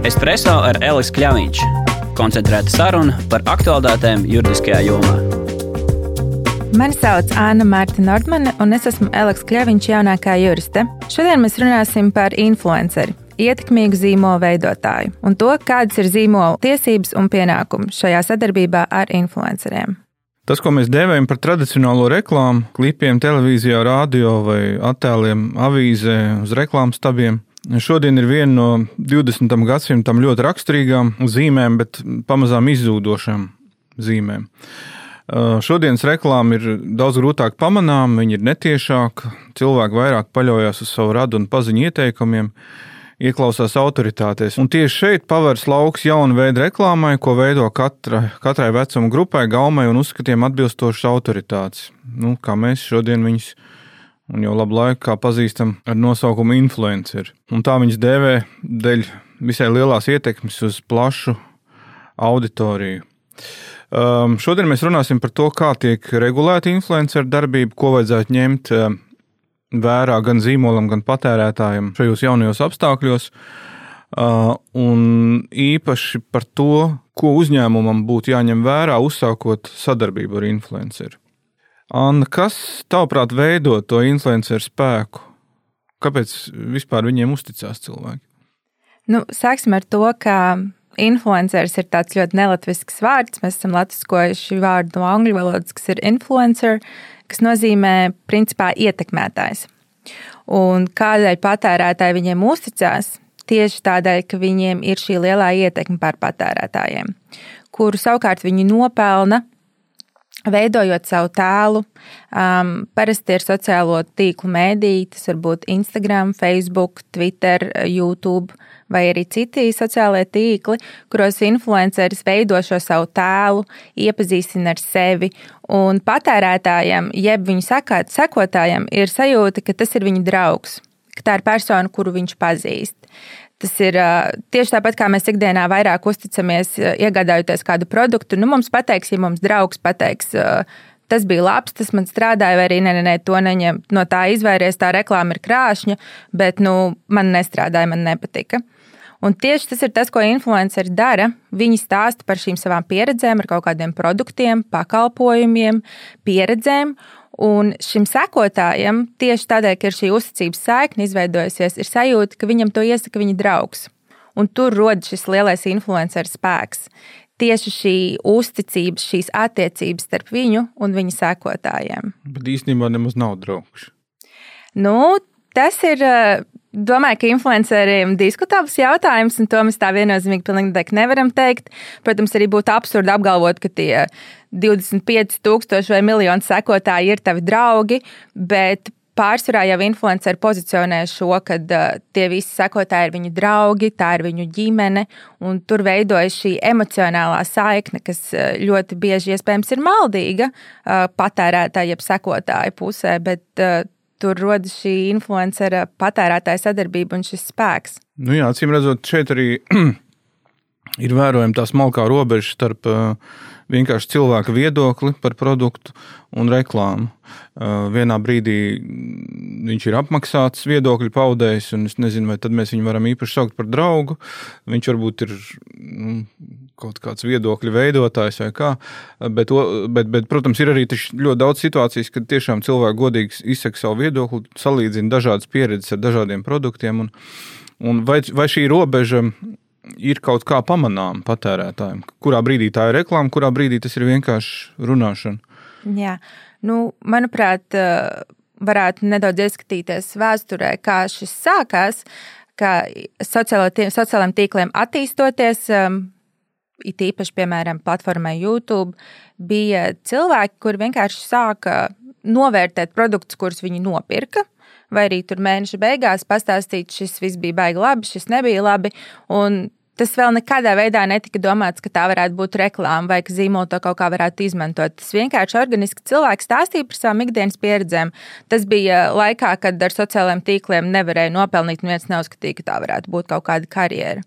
Espreso ar Elisu Kļāviņš. Koncentrēta saruna par aktuālitātēm juridiskajā jomā. Mani sauc Anna Marta Nordmane, un es esmu Eliks Kļaviņš, jaunākā juriste. Šodien mēs runāsim par influenceri, ietekmīgu zīmolu veidotāju un to, kādas ir zīmola tiesības un pienākumi šajā sadarbībā ar influenceriem. Tas, ko mēs dēvējam par tradicionālo reklāmu, klipiem, televīzijā, radio vai attēliem, avīzē, uz reklāmas stabiem, šodien ir viena no 20. gadsimtam ļoti raksturīgām zīmēm, bet pamazām izzūdošām zīmēm. Uh, šodienas reklāma ir daudz grūtāk pamanāma, viņa ir netiešāka, cilvēki vairāk paļaujas uz savu radu un paziņu ieteikumiem ieklausās autoritātēs. Un tieši šeit pavērs lauks jaunu veidu reklāmai, ko veido katra, katrai vecuma grupai, gaumai un uzskatiem atbilstošas autoritātes. Nu, kā mēs šodien viņus un jau labu laiku pazīstam ar nosaukumu influenceri. Un tā viņas dēvē dēļ visai lielās ietekmes uz plašu auditoriju. Um, šodien mēs runāsim par to, kā tiek regulēta influenceru darbība, ko vajadzētu ņemt um, vērā gan zīmolam, gan patērētājam šajos jaunajos apstākļos. Uh, un īpaši par to, ko uzņēmumam būtu jāņem vērā, uzsākot sadarbību ar influenceru. Anna, kas tavuprāt veido to influenceru spēku? Kāpēc vispār viņiem uzticās cilvēki? Nu, sāksim ar to, ka influenceris ir tāds ļoti nelatvisks vārds. Mēs esam latviskojuši vārdu no angļu valodas, kas ir influencer kas nozīmē principā ietekmētājs. Un kādēļ patērētāji viņiem uzticās? Tieši tādēļ, ka viņiem ir šī lielā ietekme pār patērētājiem, kuru savukārt viņi nopelna veidojot savu tēlu. Um, parasti ir sociālo tīklu mēdīji, tas var būt Instagram, Facebook, Twitter, YouTube vai arī citi sociālie tīkli, kuros influenceris veido šo savu tēlu, iepazīstina ar sevi. Un patērētājiem, jeb viņu sekotājiem, ir sajūta, ka tas ir viņa draugs, ka tā ir persona, kuru viņš pazīst. Tas ir tieši tāpat, kā mēs ikdienā vairāk uzticamies, iegādājoties kādu produktu. Nu, mums pateiks, ja mums draugs pateiks, tas bija labs, tas man strādāja, vai arī nē, nē, nē to neņem, no tā izvairies, tā reklāma ir krāšņa, bet nu, man nestrādāja, man nepatika. Un tieši tas ir tas, ko influenceri dara. Viņi stāsta par šīm savām pieredzēm, ar kaut kādiem produktiem, pakalpojumiem, pieredzēm. Un šim sekotājam, tieši tādēļ, ka ir šī uzticības saikne izveidojusies, ir sajūta, ka viņam to iesaka viņa draugs. Un tur rodas šis lielais influenceru spēks. Tieši šī uzticības, šīs attiecības starp viņu un viņa sekotājiem. Bet īstenībā nemaz nav draugs. Nu, tas ir Domāju, ka influenceriem ir diskutabls jautājums, un to mēs tā viennozīmīgi nevaram teikt. Protams, arī būtu absurdi apgalvot, ka tie 25,000 vai miljoni sekotāji ir tavi draugi, bet pārsvarā jau influenceri pozicionē šo, ka uh, tie visi sekotāji ir viņu draugi, tā ir viņu ģimene, un tur veidojas šī emocionālā saikne, kas uh, ļoti bieži iespējams ir maldīga uh, patērētāja, jeb sekotāja pusē, bet tur rodas šī influencera patērētāja sadarbība un šis spēks. Nu jā, acīm redzot, šeit arī ir vērojama tā smalkā robeža starp uh, vienkārši cilvēka viedokli par produktu un reklāmu. Uh, vienā brīdī viņš ir apmaksāts viedokļu paudējs, un es nezinu, vai tad mēs viņu varam īpaši saukt par draugu. Viņš varbūt ir nu, kaut kāds viedokļu veidotājs vai kā. Bet, bet, bet protams, ir arī ļoti daudz situācijas, kad tiešām cilvēki godīgi izsaka savu viedokli, salīdzina dažādas pieredzes ar dažādiem produktiem. Un, un vai, vai šī robeža ir kaut kā pamanāma patērētājiem? Kurā brīdī tā ir reklāma, kurā brīdī tas ir vienkārši runāšana? Jā, nu, manuprāt, varētu nedaudz ieskatīties vēsturē, kā šis sākās, ka sociālajiem tīkliem attīstoties, it īpaši, piemēram, platformai YouTube, bija cilvēki, kuri vienkārši sāka novērtēt produktus, kurus viņi nopirka. Vai arī tur mēneša beigās pastāstīt, šis viss bija baigi labi, šis nebija labi. Un tas vēl nekādā veidā netika domāts, ka tā varētu būt reklāma vai ka zīmola to kaut kā varētu izmantot. Tas vienkārši organiski cilvēks stāstīja par savām ikdienas pieredzēm. Tas bija laikā, kad ar sociālajiem tīkliem nevarēja nopelnīt, un viens neuzskatīja, ka tā varētu būt kaut kāda karjera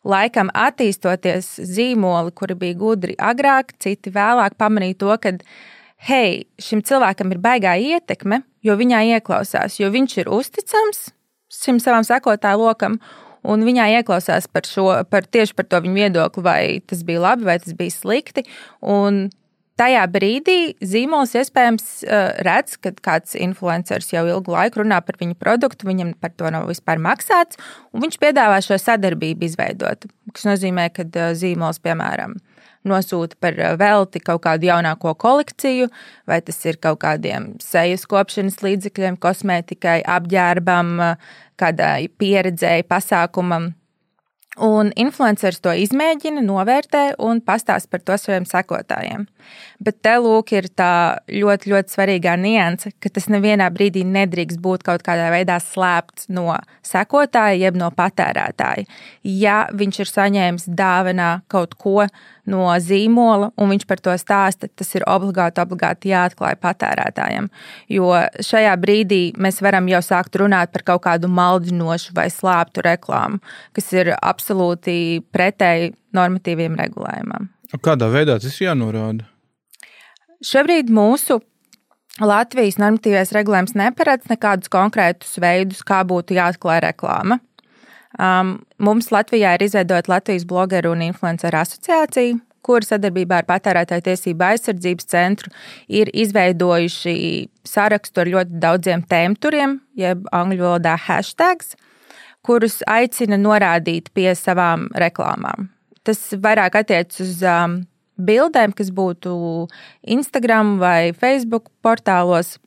laikam attīstoties zīmoli, kuri bija gudri agrāk, citi vēlāk pamanīja to, ka, hei, šim cilvēkam ir baigā ietekme, jo viņā ieklausās, jo viņš ir uzticams šim savam sekotāju lokam, un viņā ieklausās par šo, par tieši par to viņu viedokli, vai tas bija labi, vai tas bija slikti. Un tajā brīdī zīmols iespējams redz, ka kāds influenceris jau ilgu laiku runā par viņu produktu, viņam par to nav vispār maksāts, un viņš piedāvā šo sadarbību izveidot. Tas nozīmē, ka zīmols, piemēram, nosūta par velti kaut kādu jaunāko kolekciju, vai tas ir kaut kādiem sejas kopšanas līdzekļiem, kosmētikai, apģērbam, kādai pieredzēji, pasākumam. Un influenceris to izmēģina, novērtē un pastāsta par to saviem sekotājiem. Bet te lūk, ir tā ļoti, ļoti svarīgā nianse, ka tas nevienā brīdī nedrīkst būt kaut kādā veidā slēpts no sekotāja, jeb no patērētāja. Ja viņš ir saņēmis dāvanā kaut ko no zīmola, un viņš par to stāsta, tas ir obligāti, obligāti jāatklāj patērētājiem. Jo šajā brīdī mēs varam jau sākt runāt par kaut kādu maldinošu vai slēptu reklāmu, kas ir absolūti pretēji normatīviem regulējumam. Kādā veidā tas jānorāda? Šobrīd mūsu Latvijas normatīvais regulējums neparedz nekādus konkrētus veidus, kā būtu jāatklāj reklāma. Um, mums Latvijā ir izveidota Latvijas blogeru un influenceru asociācija, kur sadarbībā ar Patērētāju tiesību aizsardzības centru ir izveidojuši sarakstu ar ļoti daudziem tēmturiem, jeb angļu valodā hashtags, kurus aicina norādīt pie savām reklāmām. Tas vairāk attiecas uz um, bildēm, kas būtu Instagram vai Facebook portālos.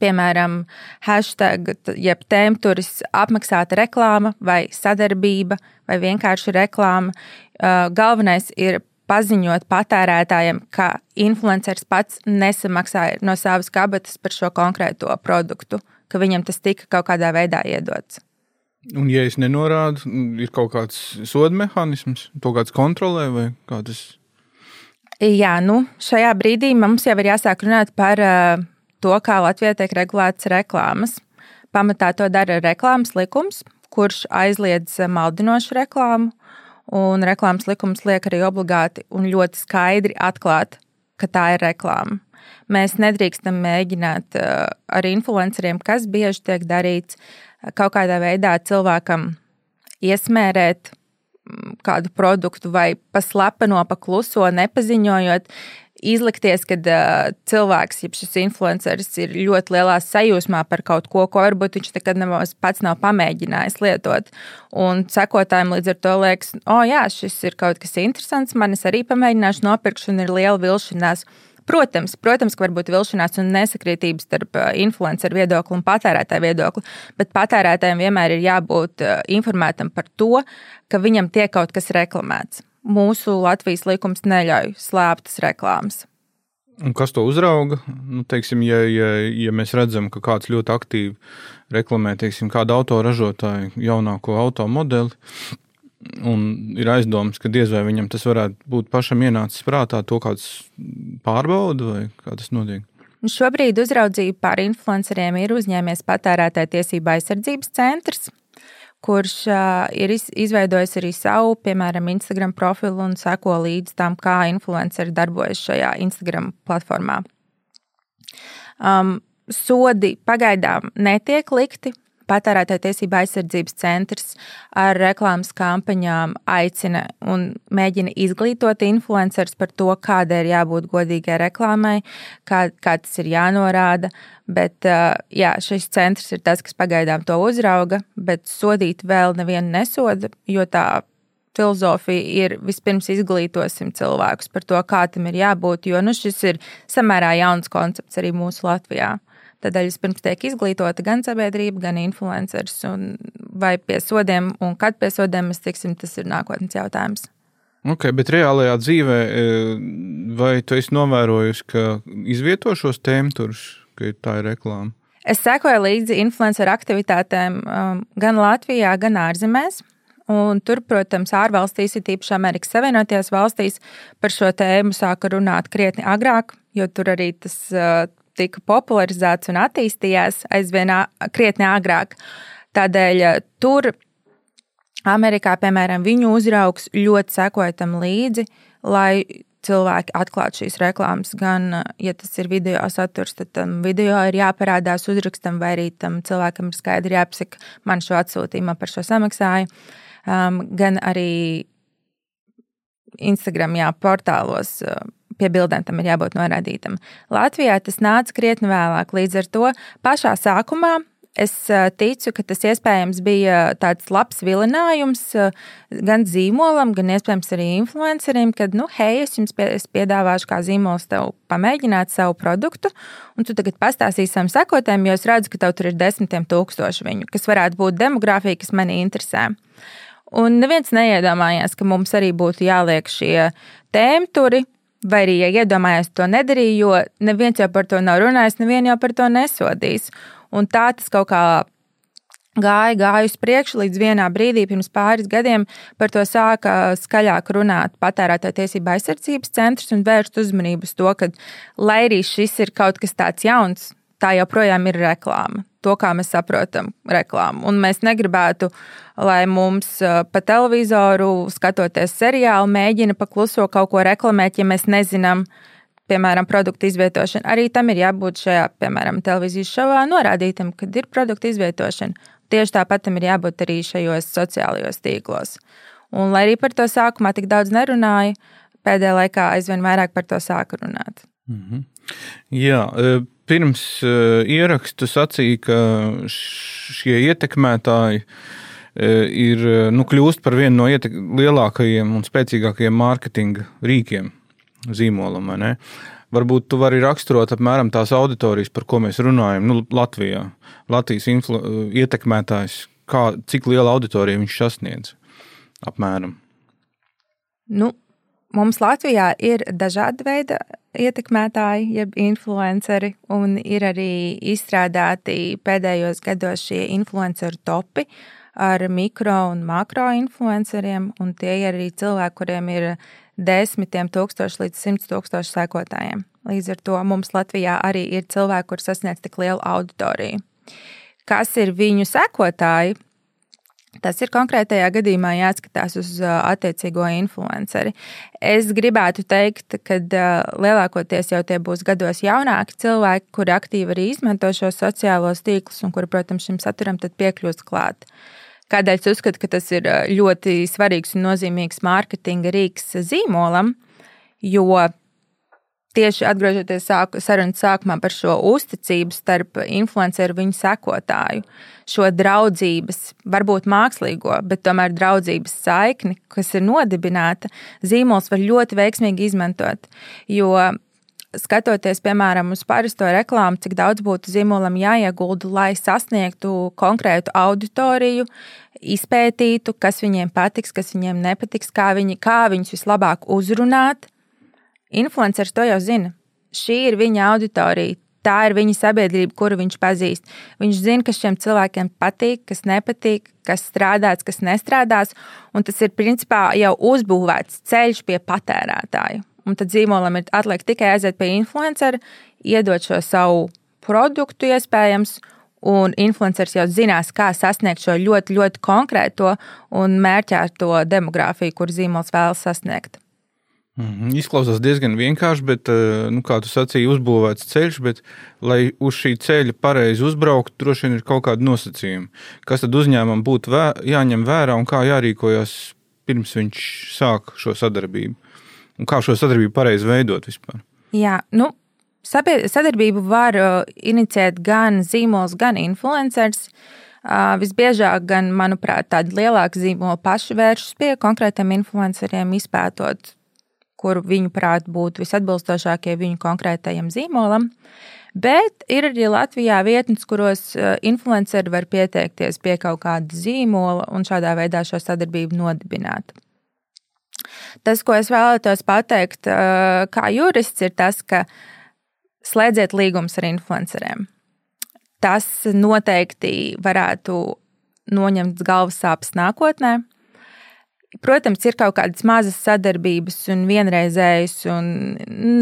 Piemēram, hashtag, jeb tēmturis apmaksāta reklāma vai sadarbība vai vienkārši reklāma. Uh, galvenais ir paziņot patērētājiem, ka influenceris pats nesamaksāja no savas kabatas par šo konkrēto produktu, ka viņam tas tika kaut kādā veidā iedots. Un, ja es nenorādu, ir kaut kāds soda mehānisms, to kāds kontrolē vai kā tas ir? Jā, nu, šajā brīdī mums jau ir jāsāk runāt par uh, to, kā Latvijā tiek regulētas reklāmas. Pamatā to dara reklāmas likums, kurš aizliedz maldinošu reklāmu, un reklāmas likums liek arī obligāti un ļoti skaidri atklāt, ka tā ir reklāma. Mēs nedrīkstam mēģināt uh, ar influenceriem, kas bieži tiek darīts, kaut kādā veidā cilvēkam iesmērēt kādu produktu vai paslepeno, pakluso, nepaziņojot. Izlikties, ka uh, cilvēks, ja šis influenceris ir ļoti lielā sajūsmā par kaut ko, ko varbūt viņš nekad nav, pats nav pamēģinājis lietot. Un sekotājiem līdz ar to liekas, o, oh, jā, šis ir kaut kas interesants, man es arī pamēģināšu nopirkšu, un ir liela vilšanās. Uh, Protams, protams, ka var būt vilšanās un nesakrītības starp influenceru viedokli un patērētāju viedokli, bet patērētājiem vienmēr ir jābūt informētam par to, ka viņam tiek kaut kas reklamēts. Mūsu Latvijas likums neļauj slēptas reklāmas. Un kas to uzrauga? Nu, teiksim, ja, ja, ja mēs redzam, ka kāds ļoti aktīvi reklamē teiksim, kādu autoražotāju jaunāko automobili, Un ir aizdoms, ka diez vai viņam tas varētu būt pašam ienācis prātā, to kāds pārbauda vai kā tas notiek. Šobrīd uzraudzību pār influenceriem ir uzņēmies patērētāja tiesība aizsardzības centrs, kurš ir izveidojis arī savu, piemēram, Instagram profilu un seko līdzi tam, kā influenceri darbojas šajā Instagram platformā. Um, sodi pagaidām netiek likti Patērētāja tiesība aizsardzības centrs ar reklāmas kampaņām aicina un mēģina izglītot influencerus par to, kādai ir jābūt godīgai reklāmai, kā, kā tas ir jānorāda. Bet jā, šis centrs ir tas, kas pagaidām to uzrauga, bet sodīt vēl nevienu nesoda, jo tā filozofija ir vispirms izglītosim cilvēkus par to, kā tam ir jābūt, jo nu, šis ir samērā jauns koncepts arī mūsu Latvijā. Tādēļ vispirms tiek izglītota gan sabiedrība, gan influenceris. Vai pie sodiem un kad pie sodiem mēs tiksim, tas ir nākotnes jautājums. Ok, bet reālajā dzīvē, e, vai tu esi novērojusi, ka izvieto šos tēmturus, ka tā ir reklāma? Es sekoju līdzi influenceru aktivitātēm um, gan Latvijā, gan ārzemēs. Un tur, protams, ārvalstīs, ir īpaši Amerikas Savienotajās valstīs, par šo tēmu sāka runāt krietni agrāk, jo tur arī tas uh, tika popularizēts un attīstījās aizvien krietni agrāk. Tādēļ eh, tur Amerikā, piemēram, viņu uzraugs ļoti sekoja tam līdzi, lai cilvēki atklāt šīs reklāmas. Gan, ja tas ir video saturs, tad tam video ir jāparādās uzrakstam, vai arī tam cilvēkam ir skaidri jāpasaka, man šo atsūtīja, man par šo samaksāja. Um, gan arī Instagram, jā, portālos. Uh, Pie bildēm tam ir jābūt norādītam. Latvijā tas nāca krietni vēlāk. Līdz ar to pašā sākumā Es ticu, ka tas iespējams bija tāds labs vilinājums gan zīmolam, gan iespējams arī influencerim, kad, nu, hei, es jums pie, es piedāvāšu kā zīmols tev pamēģināt savu produktu, un tu tagad pastāstīsi savam sekotājiem, jo es redzu, ka tev tur ir desmitiem tūkstoši viņu, kas varētu būt demogrāfija, kas mani interesē. Un neviens neiedomājās, ka mums arī būtu jāliek šie tēmturi, vai arī, ja iedomājās, to nedarīja, jo neviens jau par to nav runājis, neviens jau par to nesodīs. Un tā tas kaut kā gāja, gāja uz priekšu, līdz vienā brīdī, pirms pāris gadiem, par to sāka skaļāk runāt patērētāja tiesība aizsardzības centrs un vērst uzmanību uz to, ka, lai arī šis ir kaut kas tāds jauns, tā joprojām ir reklāma. To, kā mēs saprotam reklāmu. Un mēs negribētu, lai mums pa televizoru, skatoties seriālu, mēģina pakluso kaut ko reklamēt, ja mēs nezinām, piemēram, produktu izvietošana. Arī tam ir jābūt šajā, piemēram, televīzijas šovā norādītam, kad ir produktu izvietošana. Tieši tāpat tam ir jābūt arī šajos sociālajos tīklos. Un, lai arī par to sākumā tik daudz nerunāju, pēdējā laikā aizvien vairāk par to sāku runāt. Mm -hmm. Jā, pirms e, ierakstu sacīja, ka šie ietekmētāji e, ir nu, kļūst par vienu no lielākajiem un spēcīgākajiem mārketinga rīkiem zīmolam. Varbūt tu vari raksturot apmēram tās auditorijas, par ko mēs runājam nu, Latvijā. Latvijas influ, ietekmētājs, kā, cik liela auditorija viņš sasniedz apmēram. Nu, mums Latvijā ir dažādi veidi ietekmētāji, jeb influenceri, un ir arī izstrādāti pēdējos gados šie influenceru topi ar mikro un makro influenceriem, un tie ir arī cilvēki, kuriem ir desmitiem tūkstoši līdz simt tūkstoši sekotājiem. Līdz ar to mums Latvijā arī ir cilvēki, kur sasniedz tik lielu auditoriju. Kas ir viņu sekotāji? Tas ir konkrētajā gadījumā jāskatās uz attiecīgo influenceri. Es gribētu teikt, ka lielākoties jau tie būs gados jaunāki cilvēki, kuri aktīvi arī izmanto šos sociālos tīklus un kuri, protams, šim saturam piekļūst klāt. Uh, Kādēļ es uzskatu, ka tas ir ļoti svarīgs un nozīmīgs mārketinga rīks zīmolam, jo tieši atgriežoties sāku, sarunas sākumā par šo uzticību starp influenceru un viņu sekotāju, šo draudzības, varbūt mākslīgo, bet tomēr draudzības saikni, kas ir nodibināta, zīmols var ļoti veiksmīgi izmantot. Jo skatoties, piemēram, uz parasto reklāmu, cik daudz būtu zīmolam jāiegulda, lai sasniegtu konkrētu auditoriju, izpētītu, kas viņiem patiks, kas viņiem nepatiks, kā, viņi, kā viņus vislabāk uzrunāt. Influenceris to jau zina. Šī ir viņa auditorija. Tā ir viņa sabiedrība, kuru viņš pazīst. Viņš zina, kas šiem cilvēkiem patīk, kas nepatīk, kas strādās, kas nestrādās. Un tas ir principā jau uzbūvēts ceļš pie patērētāja. Un tad zīmolam ir atliek tikai aiziet pie influencera, iedot šo savu produktu, iespējams, un influenceris jau zinās, kā sasniegt šo ļoti, ļoti konkrēto un mērķēto demogrāfiju, kur zīmols vēlas sasniegt. Mm. Izklausās diezgan vienkārši, bet, eh, nu, kā tu sacīji, uzbūvēts ceļš, bet, lai uz šī ceļa pareizi uzbrauktu, droši vien ir kaut kādi nosacījumi. Kas tad uzņēmumam būtu vē, jāņem vērā un kā jārīkojas pirms viņš sāk šo sadarbību? Un kā šo sadarbību pareizi veidot vispār? Jā, nu, sadarbību var uh, inicijēt gan zīmols, gan influenceris. Uh, visbiežāk, gan, manuprāt, tādi lielāki zīmoli paši vēršas pie konkrētiem influenceriem, izpētot, kur viņu prāt būtu visatbilstošākie viņu konkrētajam zīmolam. Bet ir arī Latvijā vietnes, kuros uh, influenceri var pieteikties pie kaut kāda zīmola un šādā veidā šo sadarbību nodibināt. Tas, ko es vēlētos pateikt, kā jurists, ir tas, ka slēdziet līgumus ar influenceriem. Tas noteikti varētu noņemt galvas sāpes nākotnē. Protams, ir kaut kādas mazas sadarbības un vienreizējas, un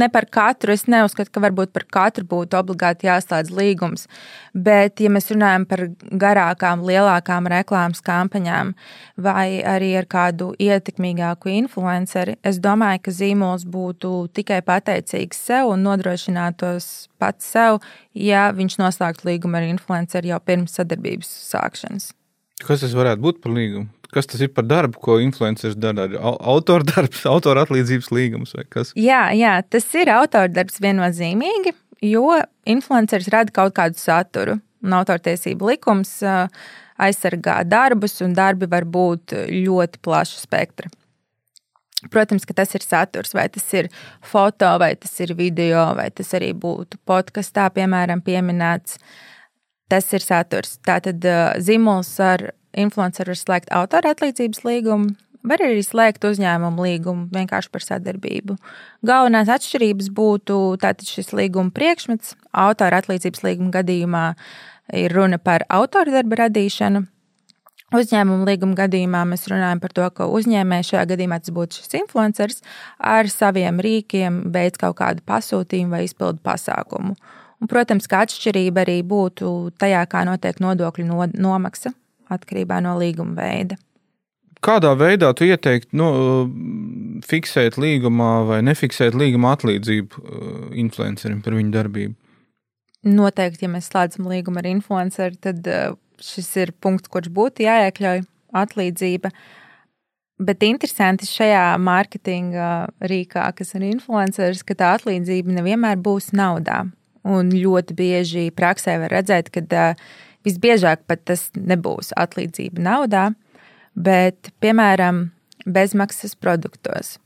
ne par katru. Es neuzskatu, ka varbūt par katru būtu obligāti jāslēdz līgums. Bet, ja mēs runājam par garākām, lielākām reklāmas kampaņām vai arī ar kādu ietekmīgāku influenceri, es domāju, ka zīmols būtu tikai pateicīgs sev un nodrošinātos pats sev, ja viņš noslēgtu līgumu ar influenceri jau pirms sadarbības sākšanas. Kas tas varētu būt par līgumu? Kas tas ir par darbu, ko influenceris dara? Autora darbs, autora atlīdzības līgums vai kas? Jā, jā, tas ir autora darbs viennozīmīgi, jo influenceris rada kaut kādu saturu. Un autortiesību likums aizsargā darbus, un darbi var būt ļoti plaša spektra. Protams, ka tas ir saturs, vai tas ir foto, vai tas ir video, vai tas arī būtu podkastā, piemēram, pieminēts. Tas ir saturs. Tātad zīmols ar influenceru var slēgt autora atlīdzības līgumu, var arī slēgt uzņēmumu līgumu vienkārši par sadarbību. Galvenās atšķirības būtu tātad šis līguma priekšmets. Autora atlīdzības līguma gadījumā ir runa par autora darba radīšanu. Uzņēmuma līguma gadījumā mēs runājam par to, ka uzņēmējs šajā gadījumā tas būtu šis influenceris ar saviem rīkiem veids kaut kādu pasūtījumu vai izpildu pasākumu. Un, protams, ka atšķirība arī būtu tajā, kā notiek nodokļu nomaksa atkarībā no līguma veida. Kādā veidā tu ieteiktu nu, fiksēt līgumā vai nefiksēt līguma atlīdzību uh, influencerim par viņu darbību? Noteikti, ja mēs slēdzam līgumu ar influenceru, tad uh, šis ir punkts, kurš būtu jāiekļauj atlīdzība. Bet interesanti šajā mārketinga rīkā, kas ir influenceris, ka tā atlīdzība nevienmēr būs naudā. Un ļoti bieži praksē var redzēt, ka Visbiežāk pat tas nebūs atlīdzība naudā, bet, piemēram, bezmaksas produktos.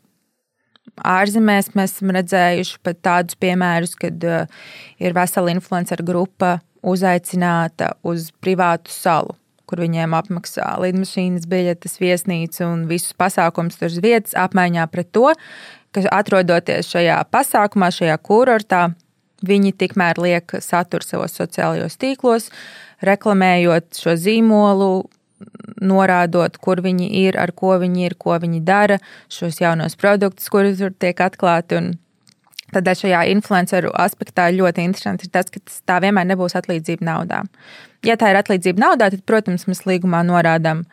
Ārzemēs mēs esam redzējuši pat tādus piemērus, kad ir vesela influenceru grupa uzaicināta uz privātu salu, kur viņiem apmaksā lidmašīnas biļetes, viesnīcu un visus pasākumus tur uz vietas, apmaiņā pret to, ka atrodoties šajā pasākumā, šajā kurortā, viņi tikmēr liek saturu savos sociālajos tīklos, reklamējot šo zīmolu, norādot, kur viņi ir, ar ko viņi ir, ko viņi dara, šos jaunos produktus, kuri tur tiek atklāti. Un tad šajā influenceru aspektā ļoti interesanti ir tas, ka tā vienmēr nebūs atlīdzība naudā. Ja tā ir atlīdzība naudā, tad, protams, mēs līgumā norādām,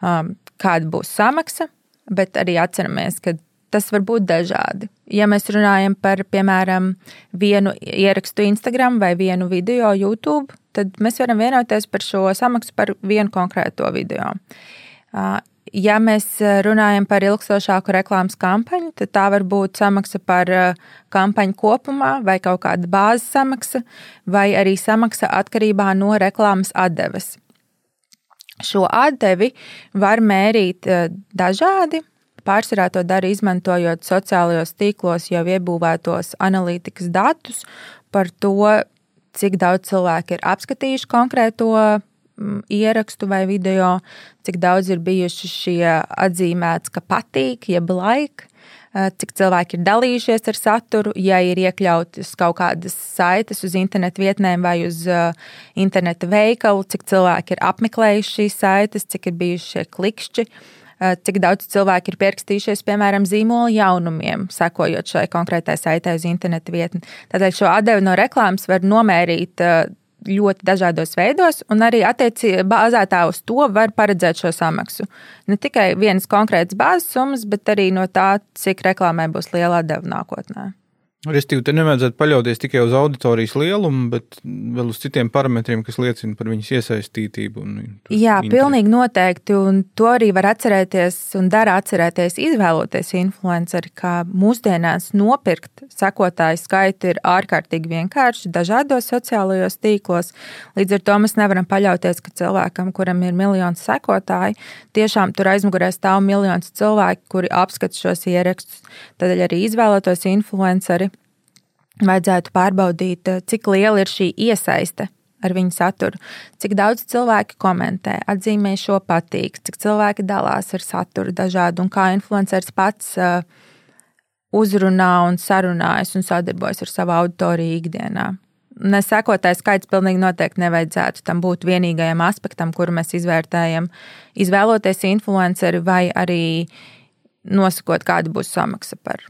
um, kāda būs samaksa, bet arī atceramies, ka tas var būt dažādi. Ja mēs runājam par, piemēram, vienu ierakstu Instagram vai vienu video YouTube, tad mēs varam vienoties par šo samaksu par vienu konkrēto video. Ja mēs runājam par ilgstošāku reklāmas kampaņu, tad tā var būt samaksa par kampaņu kopumā, vai kaut kāda bāzes samaksa, vai arī samaksa atkarībā no reklāmas atdeves. Šo atdevi var mērīt dažādi. Pārsvarā to dara izmantojot sociālajos tīklos jau iebūvētos analītikas datus par to, cik daudz cilvēku ir apskatījuši konkrēto mm, ierakstu vai video, cik daudz ir bijuši šie atzīmēts, ka patīk, jeb laika, eh, cik cilvēki ir dalījušies ar saturu, ja ir iekļautas kaut kādas saites uz internetu vietnēm vai uz eh, interneta veikalu, cik cilvēki ir apmeklējuši šīs saites, cik ir bijuši šie klikšķi. Eh, cik daudz cilvēku ir pierakstījušies, piemēram, zīmola jaunumiem, sekojot šai konkrētai saitē uz interneta vietni. Tādēļ šo atdevi no reklāmas var nomērīt eh, ļoti dažādos veidos, un arī attiecībā bāzētā uz to var paredzēt šo samaksu. Ne tikai vienas konkrētas bāzes summas, bet arī no tā, cik reklāmai būs liela atdeva nākotnē. Restīvi, te nevajadzētu paļauties tikai uz auditorijas lielumu, bet vēl uz citiem parametriem, kas liecina par viņas iesaistītību. Un, Jā, interesi. pilnīgi noteikti. Un to arī var atcerēties un dara atcerēties, izvēloties influenceri, ka mūsdienās nopirkt sekotāju skaitu ir ārkārtīgi vienkārši dažādos sociālajos tīklos. Līdz ar to mēs nevaram paļauties, ka cilvēkam, kuram ir miljons sekotāju, tiešām tur aizmugurē stāv miljons cilvēku, kuri apskata šos ierakstus. Tādēļ arī izvēlētos influenceri vajadzētu pārbaudīt, eh, cik liela ir šī iesaiste ar viņu saturu, cik daudz cilvēki komentē, atzīmē šo patīk, cik cilvēki dalās ar saturu dažādu un kā influenceris pats eh, uzrunā un sarunājas un sadarbojas ar savu auditoriju ikdienā. Nesekotais skaits pilnīgi noteikti nevajadzētu tam būt vienīgajam aspektam, kuru mēs izvērtējam. Izvēloties influenceri vai arī nosakot, kāda būs samaksa par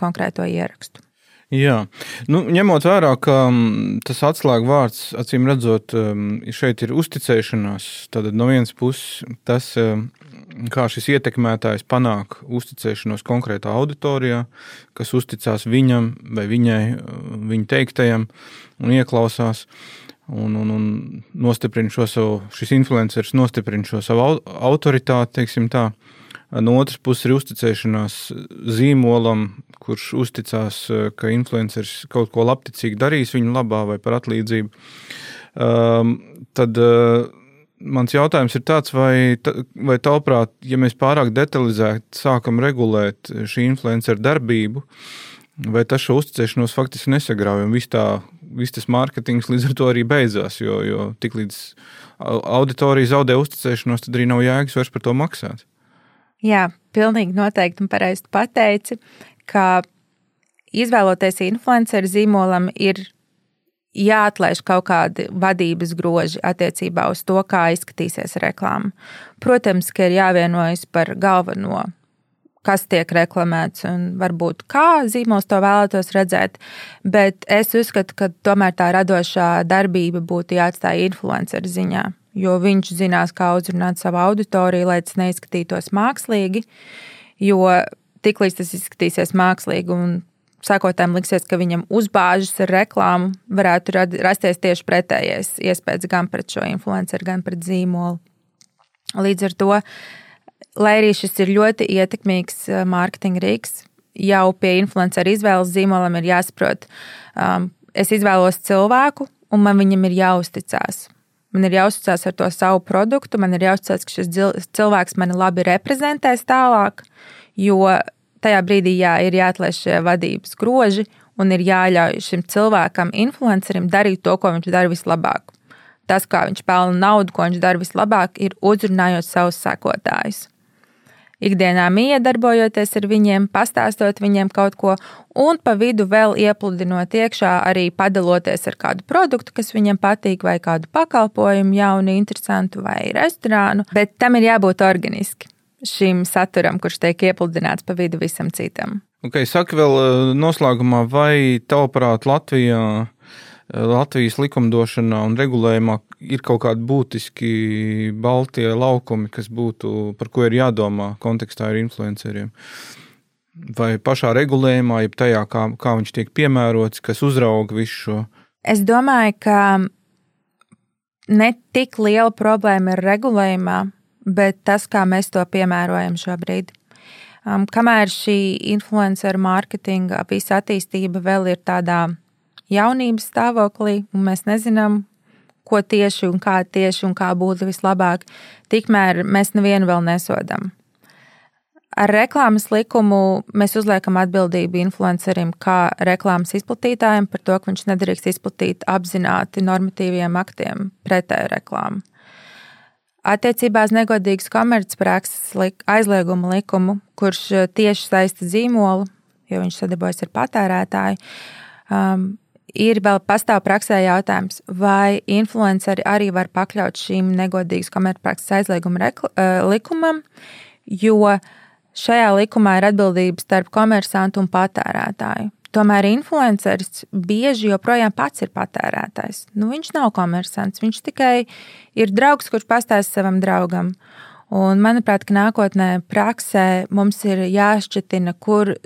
konkrēto ierakstu. Jā, nu, ņemot vērā, ka mm, tas atslēgu vārds, acīm redzot, mm, šeit ir uzticēšanās. Tad no vienas puses tas, mm, kā šis ietekmētājs panāk uzticēšanos konkrētā auditorijā, kas uzticās viņam vai viņai, viņa teiktajam un ieklausās. Un, un, un nostiprina šo savu, šis influenceris nostiprina šo savu autoritāti, teiksim tā. No otras puses, ir uzticēšanās zīmolam, kurš uzticās, eh, ka influenceris kaut ko labticīgi darīs viņa labā vai par atlīdzību. Um, tad uh, mans jautājums ir tāds, vai, vai tavuprāt, ja mēs pārāk detalizēti sākam regulēt šī influenceru darbību, vai tas šo uzticēšanos faktiski nesagrauj un viss, tā, viss tas mārketings līdz ar to arī beidzās, jo, jo tik līdz auditorija zaudē uzticēšanos, tad arī nav jēgas vairs par to maksāt. Jā, pilnīgi noteikti un pareizi pateici, ka izvēloties influenceru zīmolam ir jāatlaiž kaut kādi vadības groži attiecībā uz to, kā izskatīsies reklāma. Protams, ka ir jāvienojas par galveno, kas tiek reklamēts un varbūt kā zīmols to vēlētos redzēt, bet es uzskatu, ka tomēr tā radošā darbība būtu jāatstāj influenceru ziņā jo viņš zinās, kā uzrunāt savu auditoriju, lai tas neizskatītos mākslīgi. Jo tiklīdz tas izskatīsies mākslīgi un sakotājiem liksies, ka viņam uzbāžas ar reklāmu, varētu rasties tieši pretējais iespējas gan pret šo influenceru, gan pret zīmolu. Līdz ar to, lai arī šis ir ļoti ietekmīgs eh, mārketinga rīks, jau pie influenceru izvēles zīmolam ir jāsaprot, um, es izvēlos cilvēku, un man viņam ir jāuzticas. Man ir jāuzticas ar to savu produktu, man ir jāuzticas, ka šis cilvēks mani labi reprezentēs tālāk, jo tajā brīdī jā, ir jāatlaiž šie vadības groži un ir jāļauj šim cilvēkam, influencerim, darīt to, ko viņš dara vislabāk. Tas, kā viņš pelna naudu, ko viņš dara vislabāk, ir uzrunājot savus sekotājus ikdienā iedarbojoties ar viņiem, pastāstot viņiem kaut ko, un pa vidu vēl iepludinot iekšā, arī padaloties ar kādu produktu, kas viņiem patīk, vai kādu pakalpojumu, jaunu, interesantu, vai restorānu. Bet tam ir jābūt organiski šim saturam, kurš tiek iepludināts pa vidu visam citam. Okay, saka vēl eh, noslēgumā, vai tavuprāt Latvijā Latvijas likumdošanā un regulējumā ir kaut kādi būtiski baltie laukumi, kas būtu, par ko ir jādomā kontekstā ar influenceriem. Vai pašā regulējumā, jeb tajā, kā, kā viņš tiek piemērots, kas uzrauga visu šo? Es domāju, ka ne tik liela problēma ir regulējumā, bet tas, kā mēs to piemērojam šobrīd. Um, kamēr šī influenceru mārketinga visa attīstība vēl ir tādā jaunības stāvoklī, un mēs nezinām, ko tieši un kā tieši un kā būtu vislabāk, tikmēr mēs nevienu vēl nesodam. Ar reklāmas likumu mēs uzliekam atbildību influencerim, kā reklāmas izplatītājiem par to, ka viņš nedrīkst izplatīt apzināti normatīviem aktiem pretēju reklāmu. Attiecībā uz negodīgas komercprakses aizliegumu likumu, kurš tieši saista zīmolu, jo viņš sadarbojas ar patērētāju, um, ir vēl pastāv praksē jautājums, vai influenceri arī var pakļaut šīm negodīgas komercprakses aizlieguma eh, likumam, jo šajā likumā ir atbildība starp komersantu un patērētāju. Tomēr influenceris bieži joprojām pats ir patērētājs. Nu, viņš nav komersants, viņš tikai ir draugs, kurš pastāsta savam draugam. Un, manuprāt, nākotnē praksē mums ir jāšķitina, kur,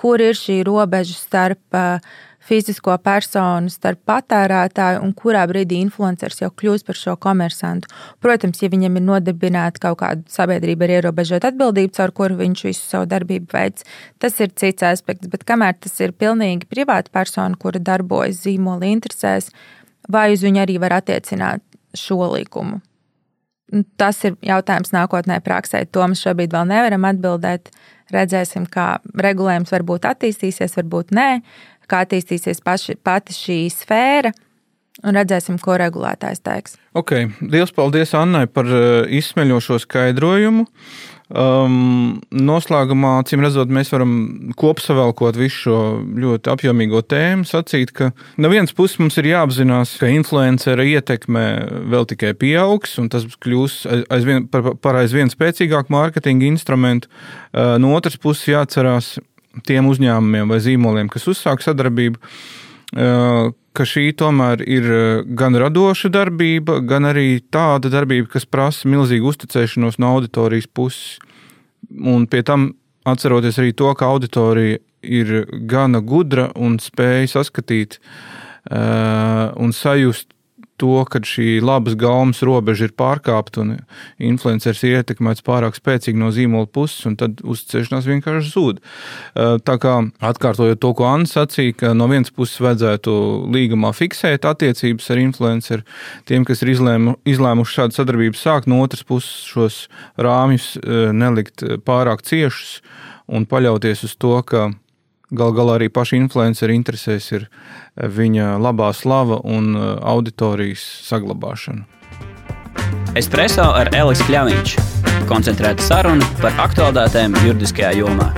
kur ir šī robeža starp uh, fizisko personu starp patērētāju un kurā brīdī influenceris jau kļūst par šo komersantu. Protams, ja viņam ir nodibināta kaut kāda sabiedrība ar ierobežotu atbildību, caur kuru viņš visu savu darbību veids, tas ir cits aspekts. Bet kamēr tas ir pilnīgi privāta persona, kura darbojas zīmola interesēs, vai uz viņu arī var attiecināt šo likumu? Tas ir jautājums nākotnē, praksē. To mēs šobrīd vēl nevaram atbildēt. Redzēsim, kā regulējums varbūt attīstīsies, varbūt nē kā attīstīsies paši, pati šī sfēra. Un redzēsim, ko regulētājs teiks. Ok, liels paldies Annai par eh, izsmeļošo skaidrojumu. Um, noslēgumā, acīm redzot, mēs varam kopsavilkot visu šo ļoti apjomīgo tēmu, sacīt, ka no vienas puses mums ir jāapzinās, ka influencera ietekme vēl tikai pieaugs, un tas kļūs aizvien, par, par aizvien spēcīgāku mārketinga instrumentu. Uh, no otras puses, jāatcerās tiem uzņēmumiem vai zīmoliem, kas uzsāk sadarbību ka šī tomēr ir gan radoša darbība, gan arī tāda darbība, kas prasa milzīgu uzticēšanos no auditorijas puses. Un pie tam atceroties arī to, ka auditorija ir gana gudra un spēja saskatīt uh, un sajust to, ka šī labas gaumas robeža ir pārkāpta un influenceris ir ietekmēts pārāk spēcīgi no zīmola puses, un tad uzticēšanās vienkārši zūd. Tā kā atkārtojot to, ko Anna sacīja, ka no vienas puses vajadzētu līgumā fiksēt attiecības ar influenceru, tiem, kas ir izlēmu, izlēmuši šādu sadarbību sākt, no otras puses šos rāmjus nelikt pārāk ciešus un paļauties uz to, ka Galu galā arī paša influencera interesēs ir eh, viņa labā slava un eh, auditorijas saglabāšana. Espreso ar Elisu Kļāviņš. Koncentrēta saruna par aktuālitātēm juridiskajā jomā.